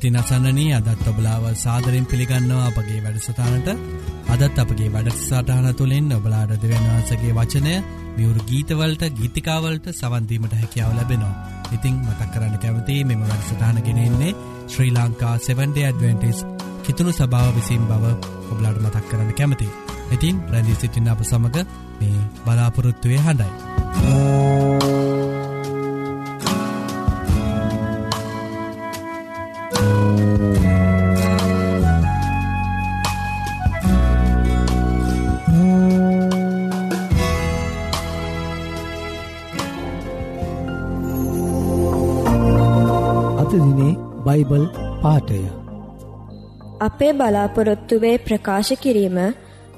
ඉතින් අසන්නනී අදත් ඔබලාව සාදරෙන් පිළිගන්නවා අපගේ වැඩසටානට අදත් අපගේ වැඩසටහන තුළින් ඔබලාට දෙවන්වහන්සගේ වචනය මියවරු ගීතවලට ගීතිකාවලට සවන්දීමට හැකියාව ලැබෙනවා. ඉතිං මතක් කරන්න කැමති මෙම වැඩසටහන ගෙනෙන්නේ ශ්‍රී ලංකා 7ඩේ ඇඩවෙන්ටිස් කිතුුණු සභාව විසින් බව ඔබලාට මතක් කරන්න කැමති. ඉතින් රැදි සිටින්න අප සමඟ මේ බලාපොරොත්තුවය හඬයි. අතදිනේ අපේ බලාපොරොත්තුවේ ප්‍රකාශ කිරීම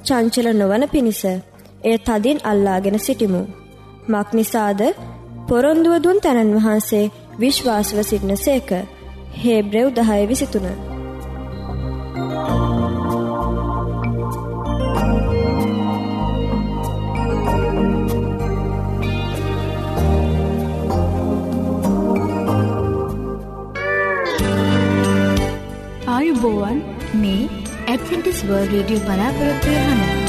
චංචල නොවන පිණිස එය තදින් අල්ලාගෙන සිටිමු. මක්නිසාද පොරොන්දුව දුන් තැනන් වහන්සේ විශ්වාසව සිටින සේක හේබ්‍රෙව් දහය විසිතුන. වර්ල් රේඩියෝ බලාපොරොත්වය හඬ.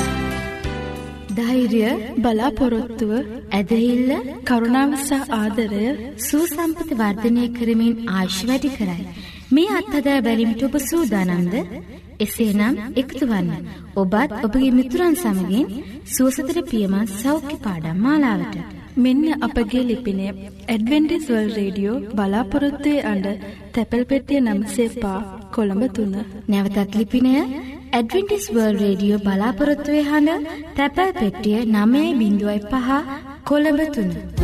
ධෛර්ය බලාපොරොත්තුව ඇදහිල්ල කරුණාවසා ආදරය සූසම්පති වර්ධනය කරමින් ආශ් වැඩි කරයි. මේ අත්හදා බැලිමිට ඔබ සූදානන්ද එසේනම් එකතුවන්න ඔබත් ඔබගේ මිතුරන් සමගින් සුවසතර පියමත් සෞඛ්‍ය පාඩම් මාලාවට. මෙන්න අපගේ ලිපිනය ඇඩවෙන්ඩිස්වල් රේඩියෝ බලාපොරොත්තුවේ අඩ තැපැල් පෙටිය නම්සේ පා කොළඹ තුන්න. නැවතත් ලිපිනය ඇඩවෙන්ටිස් වර්ල් රේඩියෝ බලාපොරොත්තුවේ හඬ තැපැල් පෙට්ටිය නමේ බිඳුවයි පහ කොළඹ තුන්න.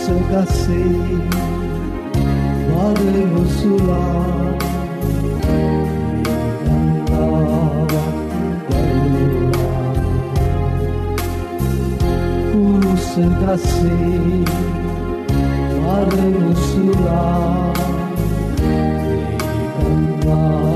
sugase Vale musula Sugase Vale musula Vale musula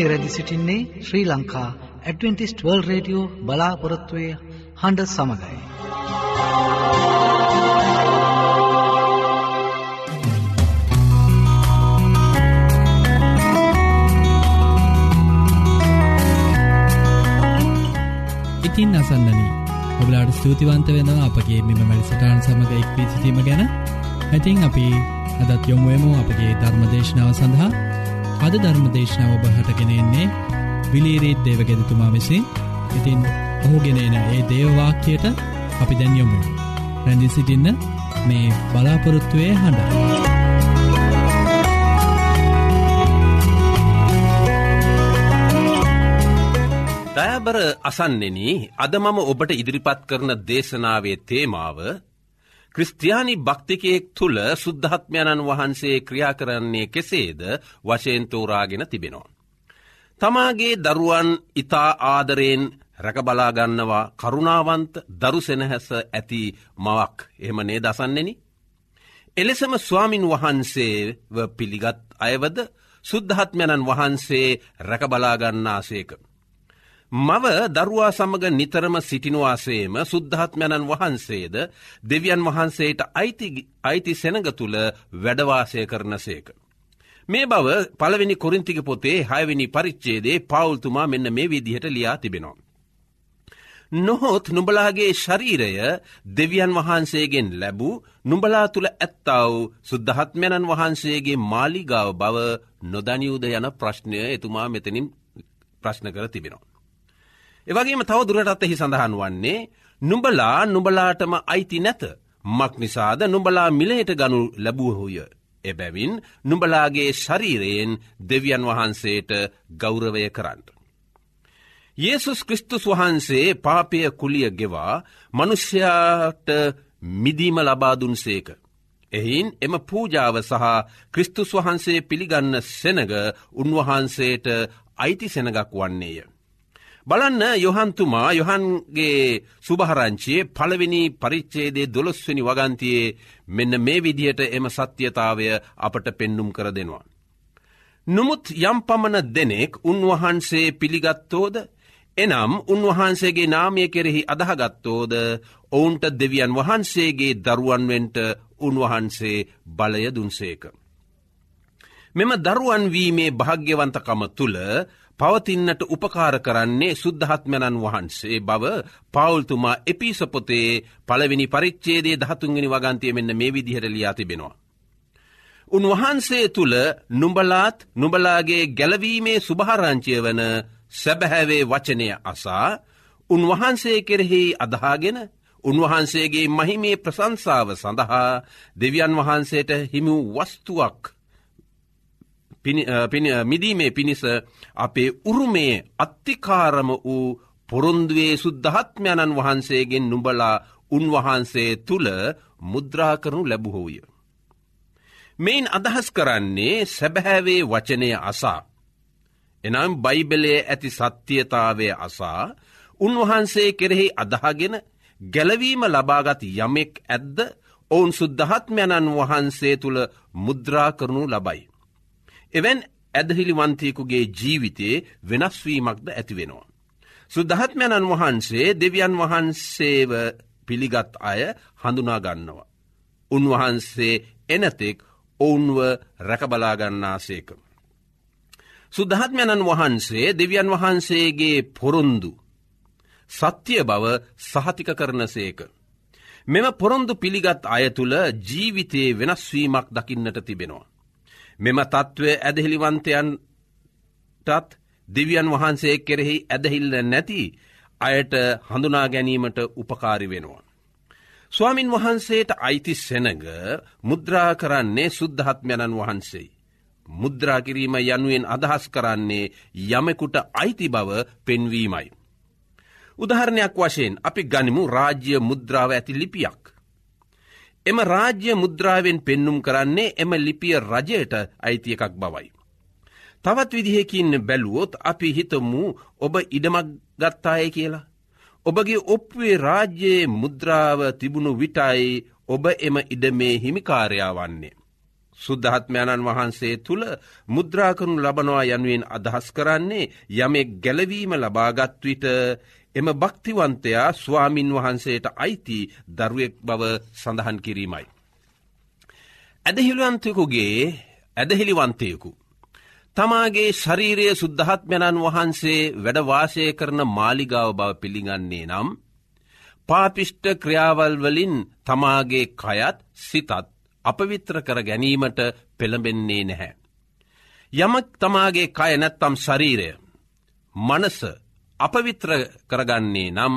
මේ රැදි සිටින්නේ Sri Lanka Adventist world radio බලාපොරොත්තුවය හඬ සමඟයි. ඉතින් අසන්නනී ඔබලාට ස්තුතිවන්ත වෙනවා අපගේ මෙම මැරිසටාන් සමඟ එක්වී සිටීම ගැන ඇතින් අපි අදත් යොමුුවමු අපගේ ධර්මදේශනාව සඳහා අද ධර්මදේශනාව ඔබහටගෙනෙන්නේ විලීරීත් දේවගෙදතුමා විසින් ඉතින් ඔහුගෙනන ඒ දේවවාක්‍යයට අපි දැන් යොමු රැඳි සිටින්න මේ බලාපොරොත්තුවය හඬ. දෑබර අසන්නෙන අද මම ඔබට ඉදිරිපත් කරන දේශනාවේ තේමාව ක්‍රස්තියානි භක්තිකයෙක් තුළ සුද්ධහත්මයණන් වහන්සේ ක්‍රියා කරන්නේ කෙසේද වශයෙන් තෝරාගෙන තිබෙනවා. තමාගේ දරුවන් ඉතා ආදරයෙන් රැකබලාගන්නවා කරුණාවන්ත දරු සෙනහැස ඇති මවක් එහමනේ දසන්නෙන. එලෙසම ස්වාමින් වහන්සේව පිළිගත් අයවද සුද්ධහත්මයණන් වහන්සේ රැකබලාගන්නාසේක. මව දරුවා සමග නිතරම සිටිනවාසේම සුද්ධහත්මයණන් වහන්සේද දෙවියන් වහන්සේට අයිති සෙනග තුළ වැඩවාසය කරනසේක. මේ බව පළවෙනි කොරින්තික පොතේ හයවෙනි පරිච්චේදේ පවුල්තුමා මෙන්න මේ විදිහට ලියා තිබෙනවා. නොහොත් නුඹලාගේ ශරීරය දෙවියන් වහන්සේගෙන් ලැබූ නුඹලා තුළ ඇත්තාව සුද්ධහත්මයණන් වහන්සේගේ මාලිගාව බව නොදනියූද යන ප්‍රශ්නය එතුමා මෙතනින් ප්‍රශ්න කර තිබෙනවා. එවගේම තව දුරටත් එහි සඳහන් වන්නේ නුඹලා නුඹලාටම අයිති නැත මක් නිසාද නුඹලා මිලයට ගනු ලැබූහුය. එබැවින් නුඹලාගේ ශරීරයෙන් දෙවියන් වහන්සේට ගෞරවය කරන්න. Yesසුස් කෘස්තුස් වහන්සේ පාපය කුලිය ගෙවා මනුෂ්‍යයාට මිදීම ලබාදුන් සේක. එහින් එම පූජාව සහ ක්‍රිස්තුස් වහන්සේ පිළිගන්න සෙනග උන්වහන්සේට අයිති සෙනගක් වන්නේය. බලන්න යොහන්තුමා යොහන්ගේ සුභහරංචියයේ පළවෙනි පරිච්චේදේ දොළොස්වනි වගන්තියේ මෙන්න මේ විදිහට එම සත්‍යතාවය අපට පෙන්නුම් කර දෙනවා. නොමුත් යම් පමණ දෙනෙක් උන්වහන්සේ පිළිගත්තෝද එනම් උන්වහන්සේගේ නාමය කෙරෙහි අදහගත්තෝද ඔවුන්ට දෙවියන් වහන්සේගේ දරුවන්වෙන්ට උන්වහන්සේ බලය දුන්සේක. මෙම දරුවන්වීමේ භාග්‍යවන්තකම තුළ පවතින්නට උපකාර කරන්නේ සුද්ධහත්මනන් වහන්සේ බව පවුල්තුමා එපිසපොතේ පළවෙනි පරිච්චේදේ දහතුන්ගෙන වගන්තය මෙන්න මේ විදිහට ලියා තිබෙනවා. උන්වහන්සේ තුළ නුඹලාත් නුබලාගේ ගැලවීමේ සුභහරංචය වන සැබැහැවේ වචනය අසා උන්වහන්සේ කෙරෙහි අදහාගෙන උන්වහන්සේගේ මහිමේ ප්‍රසංසාව සඳහා දෙවියන් වහන්සේට හිමි වස්තුවක් මිදීමේ පිණිස අපේ උරුමේ අත්තිකාරම වූ පොරොන්දුවේ සුද්ධහත්මයණන් වහන්සේගෙන් නුඹලා උන්වහන්සේ තුළ මුද්‍රාකරනු ලැබුහෝය. මෙයින් අදහස් කරන්නේ සැබැහැවේ වචනය අසා. එනම් බයිබලේ ඇති සත්‍යතාවය අසා උන්වහන්සේ කෙරෙහි අදහගෙන ගැලවීම ලබාගත් යමෙක් ඇද්ද ඔවුන් සුද්ධහත්මයණන් වහන්සේ තුළ මුද්‍රා කරනු ලබයි. එවැන් ඇදහිලිවන්තයකුගේ ජීවිතයේ වෙනස්වීමක්ද ඇතිවෙනවා. සුද්ධහත්මයණන් වහන්සේ දෙවියන් වහන්සේව පිළිගත් අය හඳුනාගන්නවා. උන්වහන්සේ එනතෙක් ඔවුන්ව රැකබලාගන්නාසේක. සුද්ධහත්මයණන් වහන්සේ දෙවියන් වහන්සේගේ පොරොන්දු සත්‍යය බව සහතික කරන සේක. මෙම පොරොන්දු පිළිගත් අය තුළ ජීවිතයේ වෙනස්වීමක් දකින්නට තිබෙනවා. මෙම තත්ත්වය ඇදහිලිවන්තයන්ටත් දෙවියන් වහන්සේ කෙරෙහි ඇදහිල්ල නැති අයට හඳුනා ගැනීමට උපකාරි වෙනවා. ස්වාමින් වහන්සේට අයිති සෙනග මුද්‍රා කරන්නේ සුද්ධහත්මයණන් වහන්සේ. මුද්‍රාකිරීම යනුවෙන් අදහස් කරන්නේ යමෙකුට අයිති බව පෙන්වීමයි. උදාහරණයක් වශයෙන් අපි ගනිමු රාජ්‍ය මුද්‍රාව ඇති ලිපියක්. එම රාජ්‍ය මුද්‍රාවෙන් පෙන්නුම් කරන්නේ එම ලිපිය රජයට අයිති එකක් බවයි. තවත් විදිහකින් බැලුවොත් අපි හිතමු ඔබ ඉඩමක් ගත්තාය කියලා. ඔබගේ ඔප්වේ රාජ්‍යයේ මුද්‍රාව තිබුණු විටයි ඔබ එම ඉඩමේ හිමිකාරයා වන්නේ. සුද්ධහත්මයණන් වහන්සේ තුළ මුද්‍රාකරනු ලබනවා යනුවෙන් අදහස් කරන්නේ යමෙක් ගැලවීම ලබාගත්විට එම භක්තිවන්තයා ස්වාමින් වහන්සේට අයිති දරුවෙක් බව සඳහන් කිරීමයි. ඇදහිළුවන්තයකුගේ ඇදහිලිවන්තයකු. තමාගේ ශරීරය සුද්ධහත්මයණන් වහන්සේ වැඩවාසය කරන මාලිගාව බව පිළිගන්නේ නම්, පාපිෂ්ට ක්‍රියාවල් වලින් තමාගේ කයත් සිතත් අපවිත්‍ර කර ගැනීමට පෙළඹෙන්නේ නැහැ. යමක් තමාගේ කය නැත්තම් ශරීරය. මනස අපවිත්‍ර කරගන්නේ නම්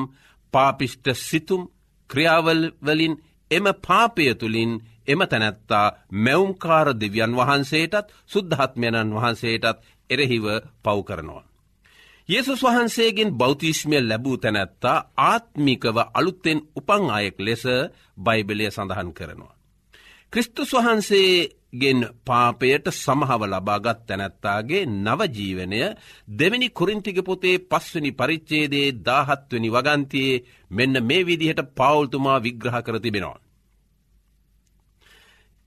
පාපිෂ්ට සිතුම් ක්‍රියාවල් වලින් එම පාපය තුළින් එම තැනැත්තා මැවුම්කාර දෙවියන් වහන්සේටත් සුද්ධහත්මයණන් වහන්සේටත් එරෙහිව පව් කරනවා. යේසුස් වහන්සේගෙන් බෞතිශ්මය ලැබූ තැනැත්තා ආත්මිකව අලුත්තෙන් උපං අයෙක් ලෙස බයිබලය සඳහන් කරනවා. ක්‍රිස්තුස් වහන්සේගෙන් පාපයට සමහව ලබාගත් තැනැත්තාගේ නවජීවනය දෙවැනි කොරින්තික පොතේ පස්වනි පරිච්චේදේ දාහත්වනි වගන්තියේ මෙන්න මේ විදිහට පවුල්තුමා විග්‍රහ කර තිබෙනවා.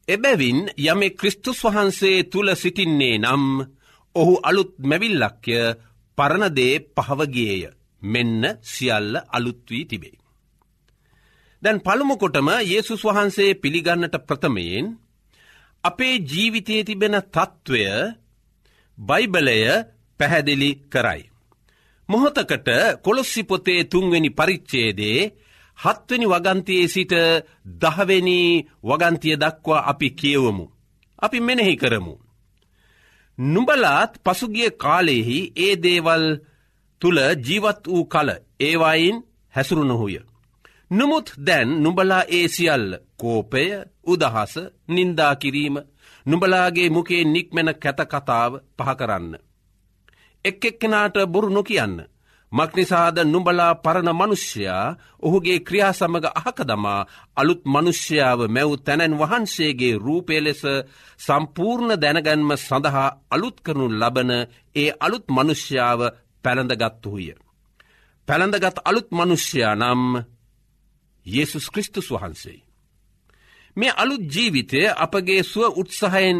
එබැවින් යම ක්‍රිස්තුස් වහන්සේ තුළ සිටින්නේ නම් ඔහු අලුත් මැවිල්ලක්ය පරණදේ පහවගේය මෙන්න සියල්ල අලුත්වී තිබේ. දැන් පළමුකොටම යේසුස් වහන්සේ පිළිගන්නට ප්‍රථමයෙන් අපේ ජීවිතයේ තිබෙන තත්ත්වය බයිබලය පැහැදිලි කරයි. මොහොතකට කොළොස්සිපොතේ තුන්වෙනි පරිච්චේදේ හත්වනි වගන්තයේ සිට දහවෙනි වගන්තිය දක්වා අපි කියවමු. අපි මෙනෙහි කරමු. නුඹලාත් පසුගිය කාලෙහි ඒ දේවල් තුළ ජීවත් වූ කල ඒවායින් හැසුරුණොහුය. නමුත් දැන් නුඹලා ඒ සියල්ල කෝපය උදහස නින්දාකිරීම නුඹලාගේ මුකේ නික්මෙන කැතකතාව පහකරන්න. එක් එක්කෙනාට බොරු නොකියන්න. මක්නිසාද නුඹලා පරණ මනුෂ්‍යයා ඔහුගේ ක්‍රියා සමඟ අහක දමා අලුත් මනුෂ්‍යාව මැව් තැනැන් වහන්සේගේ රූපය ලෙස සම්පූර්ණ දැනගැන්ම සඳහා අලුත් කරනු ලබන ඒ අලුත් මනුෂ්‍යාව පැළඳගත්තුහුය. පැළඳගත් අලුත් මනුෂ්‍යයා නම් යේසුස් කෘස්තුස් වහන්සේ. මේ අලුත් ජීවිතය අපගේ සුව උත්සාහයෙන්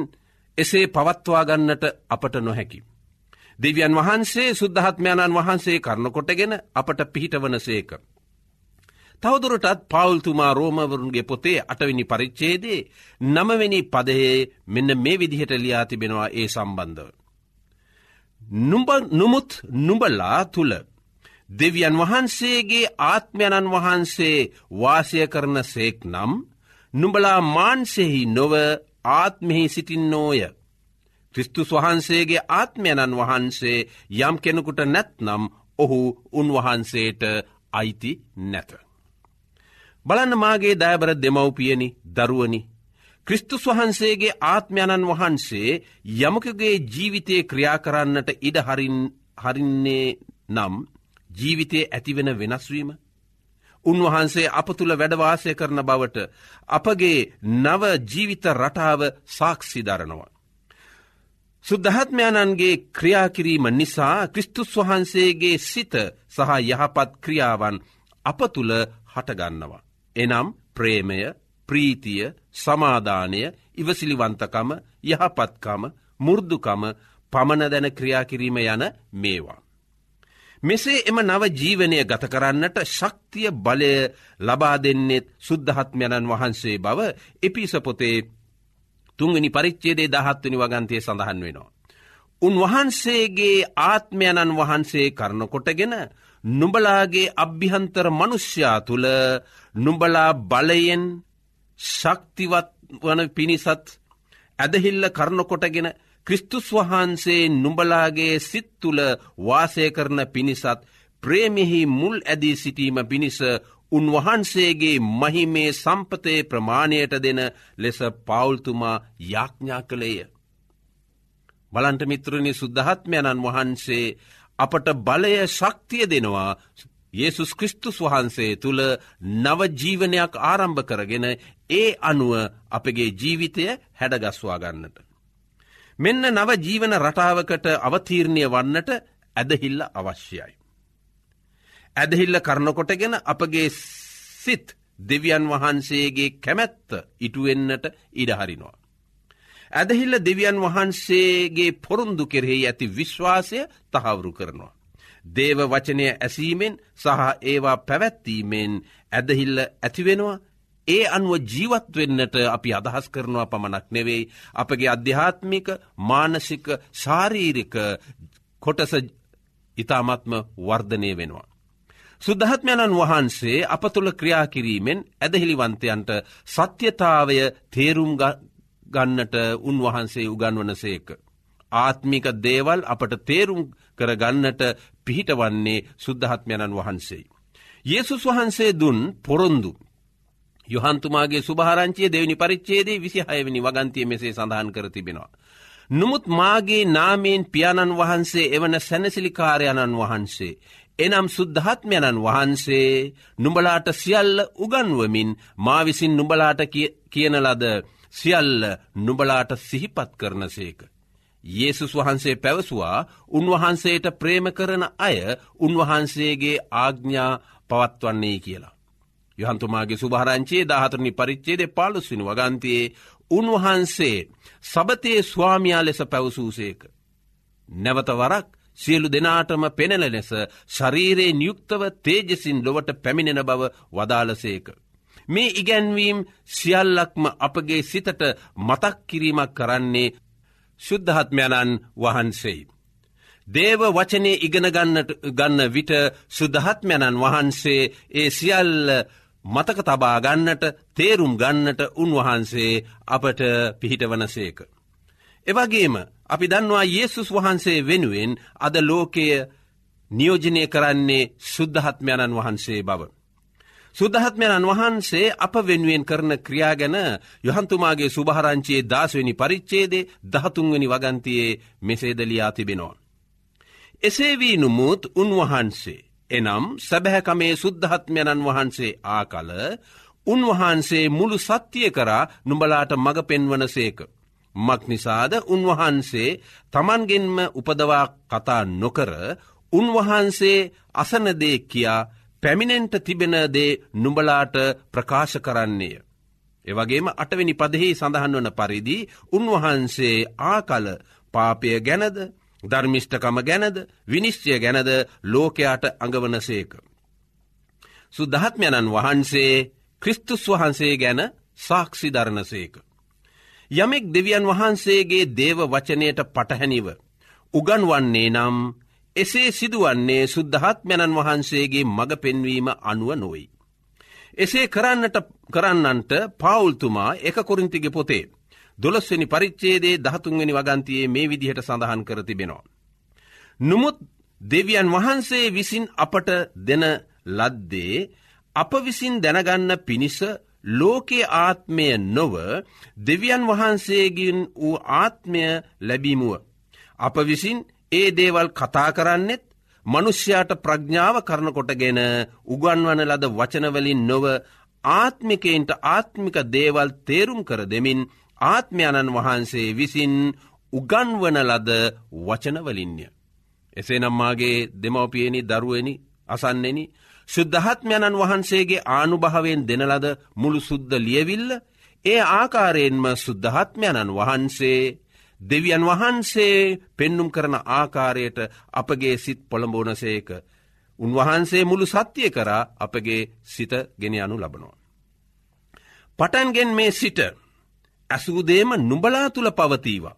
එසේ පවත්වාගන්නට අපට නොහැකි. දෙවියන් වහන්සේ සුද්ධහත්මයණන් වහන්සේ කරනකොටගෙන අපට පිහිටවන සේක. තවදුරටත් පවල්තුමා රෝමවරුන්ගේ පොතේ අටවිනි පරිච්චේදේ නමවෙනි පදහේ මෙන්න මේ විදිහට ලියා තිබෙනවා ඒ සම්බන්ධව. නුමුත් නුඹල්ලා තුළ දෙවියන් වහන්සේගේ ආත්මයණන් වහන්සේ වාසය කරන සේක් නම් නුඹලා මාන්සෙහි නොව ආත්මෙහි සිටින්නෝය. ක්‍රිස්තුස් වහන්සේගේ ආත්මයණන් වහන්සේ යම් කෙනෙකුට නැත්නම් ඔහු උන්වහන්සේට අයිති නැත. බලන්න මාගේ දෑබර දෙමව්පියනි දරුවනි. ක්‍රිස්තුස් වහන්සේගේ ආත්මයණන් වහන්සේ යමකගේ ජීවිතය ක්‍රියා කරන්නට ඉඩ හරින්නේ නම් ජීවිතයේ ඇතිවෙන වෙනස්වීම. උන්වහන්සේ අප තුළ වැඩවාසය කරන බවට අපගේ නව ජීවිත රටාව සාක්ෂිධරනවා. සුද්ධහත්මයණන්ගේ ක්‍රියාකිරීම නිසා ක්‍රිස්තුස් වහන්සේගේ සිත සහ යහපත් ක්‍රියාවන් අප තුළ හටගන්නවා. එනම් ප්‍රේමය ප්‍රීතිය සමාධානය ඉවසිලිවන්තකම යහපත්කම මුර්දුකම පමණ දැන ක්‍රියාකිරීම යන මේවා. මෙසේ එම නව ජීවනය ගත කරන්නට ශක්තිය බලය ලබා දෙන්නෙත් සුද්ධහත්මයණන් වහන්සේ බව එපිසපොතේ තුන්ගනි පරිච්චේදේ දහත්වනි වගන්තය සඳහන් වෙනවා. උන්වහන්සේගේ ආත්මයණන් වහන්සේ කරනකොටගෙන නුඹලාගේ අභ්‍යහන්තර මනුෂ්‍යයා තුළ නුඹලා බලයෙන් ශක්තිවත් වන පිණිසත් ඇදහිල්ල කරනකොටගෙන ක්‍රිස්තුස් වහන්සේ නුඹලාගේ සිත් තුළ වාසය කරන පිණිසත් ප්‍රේමිහි මුල් ඇදී සිටීම පිණිස උන්වහන්සේගේ මහිමේ සම්පතේ ප්‍රමාණයට දෙන ලෙස පවුල්තුමා යාඥා කළේය. බලන්ට මිත්‍රණි සුද්ධහත්මයණන් වහන්සේ අපට බලය ශක්තිය දෙනවා ඒසුස් ක්‍රිස්තුස් වහන්සේ තුළ නවජීවනයක් ආරම්භ කරගෙන ඒ අනුව අපගේ ජීවිතය හැඩගස්වා ගන්නට. මෙන්න නව ජීවන රටාවකට අවතීරණය වන්නට ඇදහිල්ල අවශ්‍යයි. ඇදහිල්ල කරනකොටගෙන අපගේ සිත් දෙවියන් වහන්සේගේ කැමැත්ත ඉටුවෙන්නට ඉඩහරිනවා. ඇදහිල්ල දෙවියන් වහන්සේගේ පොරුන්දු කෙරෙහි ඇති විශ්වාසය තහවුරු කරනවා. දේව වචනය ඇසීමෙන් සහ ඒවා පැවැත්වීමෙන් ඇදහිල්ල ඇතිවෙනවා ඒ අනුව ජීවත්වෙන්නට අපි අදහස් කරනවා පමණක් නෙවෙයි අපගේ අධ්‍යාත්මික මානසික ශාරීරික කොටස ඉතාමත්ම වර්ධනය වෙනවා. සුද්ධහත්මයණන් වහන්සේ අප තුළ ක්‍රියාකිරීමෙන් ඇදහිලිවන්තයන්ට සත්‍යතාවය තේරුම් ගන්නට උන්වහන්සේ උගන්වන සේක. ආත්මික දේවල් අපට තේරුම් කරගන්නට පිහිටවන්නේ සුද්ධහත්මයණන් වහන්සේ. යේසුස් වහන්සේ දුන් පොරොන්දු. යොහන්තුමාගේ සුභාරංචිය දෙවනි පරිච්චේදේ විසිහයවනි වගන්තිය මෙසේ සඳහන් කර තිබෙනවා. නමුත් මාගේ නාමයෙන් පියාණන් වහන්සේ එවන සැනසිලිකාරයණන් වහන්සේ. එනම් සුද්ධහත්මයණන් වහන්සේ නුඹලාට සියල්ල උගන්වමින් මා විසින් නුඹලාට කියන ලද සියල්ල නුබලාට සිහිපත් කරන සේක. Yesසුස් වහන්සේ පැවසවා උන්වහන්සේට ප්‍රේම කරන අය උන්වහන්සේගේ ආග්ඥා පවත්වන්නේ කියලා. යහන්තුමාගේ සුභාරංචයේ දාහතරනි පරිච්චේද පාලුස්විනි වගන්තයේ උන්වහන්සේ සබතයේ ස්වාමයා ලෙස පැවසූසේක. නැවත වරක් සියලු දෙනාටම පෙනෙල ලෙස ශරීරයේ නියුක්තව තේජසින් ලොවට පැමිණෙන බව වදාලසේක. මේ ඉගැන්වීම් සියල්ලක්ම අපගේ සිතට මතක් කිරීමක් කරන්නේ ශුද්ධහත්මයණන් වහන්සේයි. දේව වචනය ඉගෙන ගන්න විට සුදහත්මයණන් වහන්සේ ඒ සියල්ල මතක තබා ගන්නට තේරුම් ගන්නට උන්වහන්සේ අපට පිහිටවනසේක. එවගේම අපි දන්නවා යේසුස් වහන්සේ වෙනුවෙන් අද ලෝකය නියෝජනය කරන්නේ සුද්ධහත්මයණන් වහන්සේ බව. සුදහත්මයණන් වහන්සේ අප වෙනුවෙන් කරන ක්‍රියා ගැන යොහන්තුමාගේ සුභහරංචයේ දාස්වනි පරිච්චේදේ දහතුන්වනි වගන්තියේ මෙසේදලියා තිබෙනවා. එසේ වී නුමුත් උන්වහන්සේ එනම් සැබැහැකමේ සුද්ධහත්මයණන් වහන්සේ ආ කල උන්වහන්සේ මුළු සත්‍යය කරා නුඹලාට මඟ පෙන්වන සේක. මක් නිසාද උන්වහන්සේ තමන්ගෙන්ම උපදවා කතා නොකර උන්වහන්සේ අසනදේ කියා පැමිණෙන්ට තිබෙන දේ නුඹලාට ප්‍රකාශ කරන්නේය. එවගේම අටවෙනි පදෙහි සඳහන් වන පරිදි උන්වහන්සේ ආකල පාපය ගැනද ධර්මිෂ්ඨකම ගැනද විනිශ්චය ගැනද ලෝකයාට අඟවනසේක. සුදහත්මයණන් වහන්සේ ක්‍රිස්තුස් වහන්සේ ගැන සාක්ෂි දරණසේක. යමෙක් දෙවියන් වහන්සේගේ දේව වචනයට පටහැනිව. උගන්වන්නේ නම් එසේ සිදුවන්නේ සුද්ධහත්මැණන් වහන්සේගේ මඟ පෙන්වීම අනුව නොයි. එසේ කරන්නට කරන්නන්ට පවුල්තුමා එක කොරින්තිගේ පොතේ. දොළස්වනි පරිච්චේදේ දහතුන්වනි වගන්තියේ මේ විදිහට සඳහන් කර තිබෙනවා. නොමුත් දෙවියන් වහන්සේ විසින් අපට දෙන ලද්දේ අප විසින් දැනගන්න පිණිස ලෝකයේ ආත්මය නොව දෙවියන් වහන්සේගින් වූ ආත්මය ලැබීමුව. අප විසින් ඒ දේවල් කතා කරන්නෙත් මනුෂ්‍යයාට ප්‍රඥාව කරනකොටගෙන උගන්වන ලද වචනවලින් නොව ආත්මිකයින්ට ආත්මික දේවල් තේරුම් කර දෙමින් ආත්මයණන් වහන්සේ විසින් උගන්වන ලද වචනවලින්ය. එසේ නම්මාගේ දෙමවපියනි දරුවනි අසන්නෙනි ශුද්ධහත්මයණන් වහන්සේගේ ආනුභාවෙන් දෙනලද මුළු සුද්ද ලියවිල්ල ඒ ආකාරයෙන්ම සුද්ධහත්මයණන් වහන්සේ දෙවියන් වහන්සේ පෙන්නුම් කරන ආකාරයට අපගේ සිත් පොළඹෝනසේක. උන්වහන්සේ මුළු සත්‍යය කරා අපගේ සිත ගෙන යනු ලබනවා. පටන්ගෙන් මේ සිට ඇසූදේම නුඹලා තුළ පවතීවා.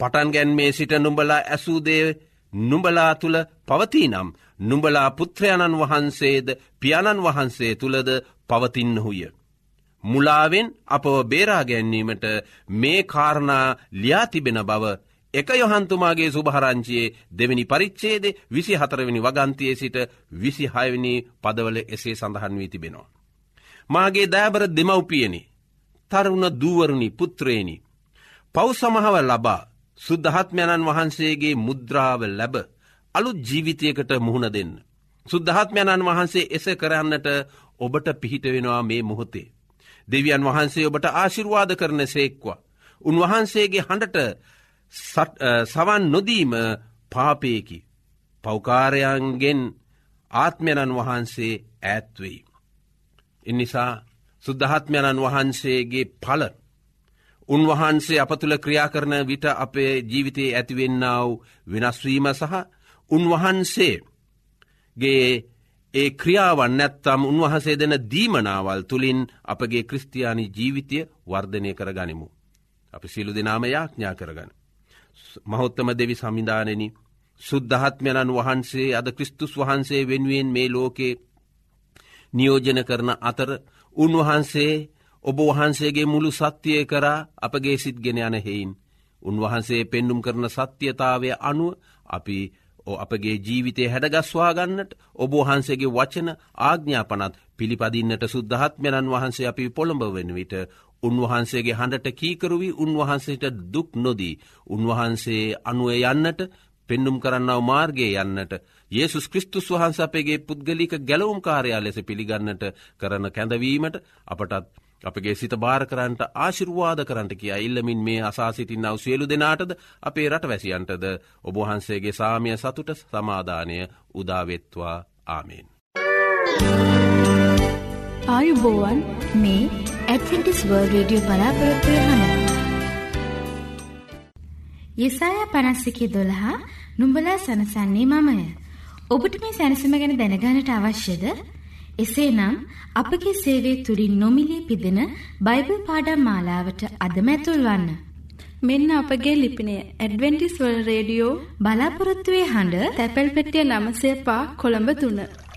පටන් ගැන්මේ සිට නුඹලා ඇසූදේ නුඹලා තුළ පවතිනම් නුඹලා පුත්‍රයණන් වහන්සේද පියාණන් වහන්සේ තුළද පවතින්නහුය. මුලාවෙන් අපව බේරා ගැන්වීමට මේ කාරණා ලියාතිබෙන බව එක යොහන්තුමාගේ සුභහරංචියයේ දෙවැනි පරිච්චේද විසි හතරවෙනි වගන්තියේ සිට විසි හයවනි පදවල එසේ සඳහන් වී තිබෙනවා. මාගේ දෑබර දෙමව්පියනි තරුණ දූවරුණි පුත්‍රේණි. පව් සමහව ලබා සුද්ධහත්මයණන් වහන්සේගේ මුද්‍රාව ලැබ අලුත් ජීවිතයකට මුහුණ දෙන්න. සුද්ධහත්මයණන් වහන්සේ එස කරන්නට ඔබට පිහිට වෙනවා මේ මොහොතේ. දෙවියන් වහන්සේ ඔබට ආශිර්වාද කරන සේක්වා. උන්වහන්සේගේ හඬට සවන් නොදීම පාපයකි. පෞකාරයන්ගෙන් ආත්මයණන් වහන්සේ ඇත්වෙයි. එනිසා සුද්ධහත්මයණන් වහන්සේගේ පල උන්වහන්සේ අප තුළ ක්‍රියා කරන විට අපේ ජීවිතයේ ඇතිවෙන්නාව වෙනස්වීම සහ උන්වහන්සේගේ ඒ ක්‍රියාවන් නැත්තම් උන්වහසේ දෙන දීමනාවල් තුළින් අපගේ ක්‍රස්තියානි ජීවිතය වර්ධනය කර ගනිමු. අපි සිලු දෙනාම යාඥා කරගන. මහොත්තම දෙවි සමිධානනි සුද්ධහත්මයණන් වහන්සේ අද ක්‍රිස්තුස් වහන්සේ වෙනුවෙන් මේ ලෝකේ නියෝජන කරන අතර උන්වහන්සේ ඔබ වහන්සේගේ මුළු සත්‍යය කරා අපගේ සිත් ගෙන යන හෙයින්. උන්වහන්සේ පෙන්නුම් කරන සත්‍යතාවය අනුව අපි අපගේ ජීවිතය හැඩගස්වා ගන්නට ඔබ වහන්සේගේ වචන ආග්ඥාපනත් පිළිපදින්නට සුද්ධහත්මයණන් වහන්සේ අපි පොළඹ වෙන විට උන්වහන්සේගේ හඬට කීකරුවී උන්වහන්සේට දුක් නොදී උන්වහන්සේ අනුව යන්නට පෙන්නුම් කරන්නව මාර්ගය යන්නට ඒසු ක්‍රිස්තුස් වහන්ස අපගේ පුද්ගලික ගැලවුම් කාරයා ලෙස පිළිගන්නට කරන කැඳවීමට අපටත් අපගේ සිත භාර කරන්ට ආශිර්වාද කරට කිය ඉල්ලමින් මේ අසාසිටින් නව සියලු දෙනාටද අපේ රට වැසියන්ටද ඔබහන්සේගේ සාමය සතුට සමාධානය උදාවෙත්වා ආමෙන්. ආයුබෝවන් මේ ඇත්ටිස් වර්ල් රඩියෝ බලාපොරොත්වය හන. යෙසාය පනස්සිකි දොළහා නුඹලා සනසන්නේ මමය. ඔබට මේ සැනසීම ගැන දැනගන්නට අවශ්‍යද? එසේනම් අපගේ සේවය තුලින් නොමිලේ පිදෙන බයිබල් පාඩම් මාලාවට අදම ඇතුල්වන්න. මෙන්න අපගේ ලිපිනය ඇඩ්වෙන්ටිස් වර්ල්ඩ් රේඩියෝ බලාපොරොත්තු වේ හඬ තැපැල් පෙට්ටිය 9 පා කොළඹ 3